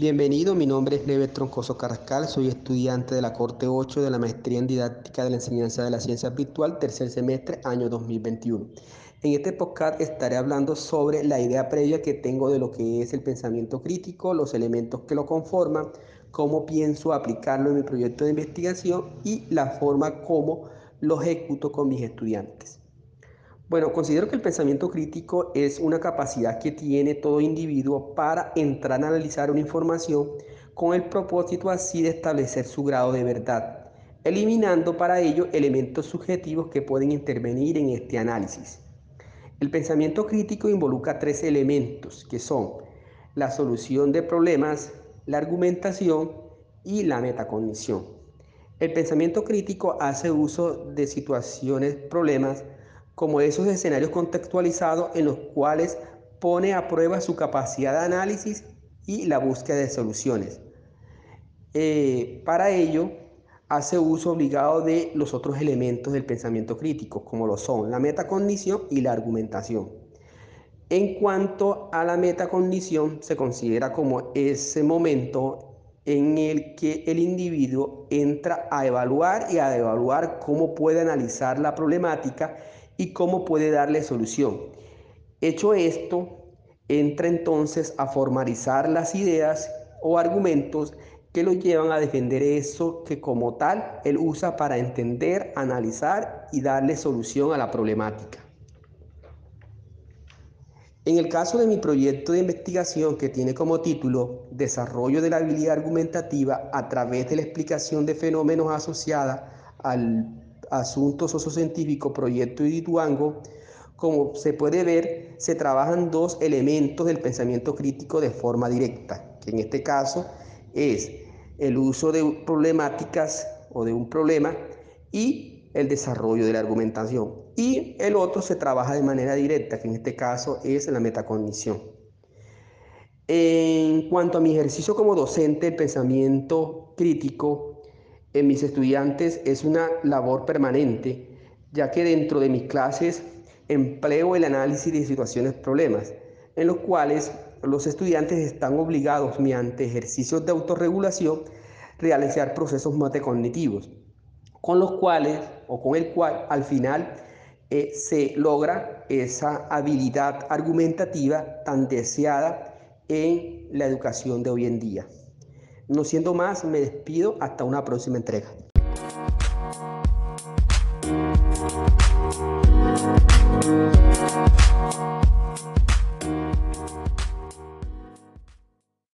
Bienvenido, mi nombre es Leve Troncoso Carrascal, soy estudiante de la Corte 8 de la Maestría en Didáctica de la Enseñanza de la Ciencia Virtual, tercer semestre, año 2021. En este podcast estaré hablando sobre la idea previa que tengo de lo que es el pensamiento crítico, los elementos que lo conforman, cómo pienso aplicarlo en mi proyecto de investigación y la forma como lo ejecuto con mis estudiantes. Bueno, considero que el pensamiento crítico es una capacidad que tiene todo individuo para entrar a analizar una información con el propósito así de establecer su grado de verdad, eliminando para ello elementos subjetivos que pueden intervenir en este análisis. El pensamiento crítico involucra tres elementos que son la solución de problemas, la argumentación y la metacognición. El pensamiento crítico hace uso de situaciones, problemas, como esos escenarios contextualizados en los cuales pone a prueba su capacidad de análisis y la búsqueda de soluciones. Eh, para ello, hace uso obligado de los otros elementos del pensamiento crítico, como lo son la metacognición y la argumentación. En cuanto a la metacognición, se considera como ese momento en el que el individuo entra a evaluar y a evaluar cómo puede analizar la problemática y cómo puede darle solución. Hecho esto, entra entonces a formalizar las ideas o argumentos que lo llevan a defender eso que como tal él usa para entender, analizar y darle solución a la problemática. En el caso de mi proyecto de investigación que tiene como título Desarrollo de la habilidad argumentativa a través de la explicación de fenómenos asociada al Asuntos Sociocientíficos, Proyecto Idituango, como se puede ver, se trabajan dos elementos del pensamiento crítico de forma directa, que en este caso es el uso de problemáticas o de un problema y el desarrollo de la argumentación. Y el otro se trabaja de manera directa, que en este caso es la metacognición. En cuanto a mi ejercicio como docente, el pensamiento crítico en mis estudiantes es una labor permanente, ya que dentro de mis clases empleo el análisis de situaciones problemas, en los cuales los estudiantes están obligados mediante ejercicios de autorregulación realizar procesos metacognitivos, con los cuales o con el cual al final eh, se logra esa habilidad argumentativa tan deseada en la educación de hoy en día. No siendo más, me despido hasta una próxima entrega.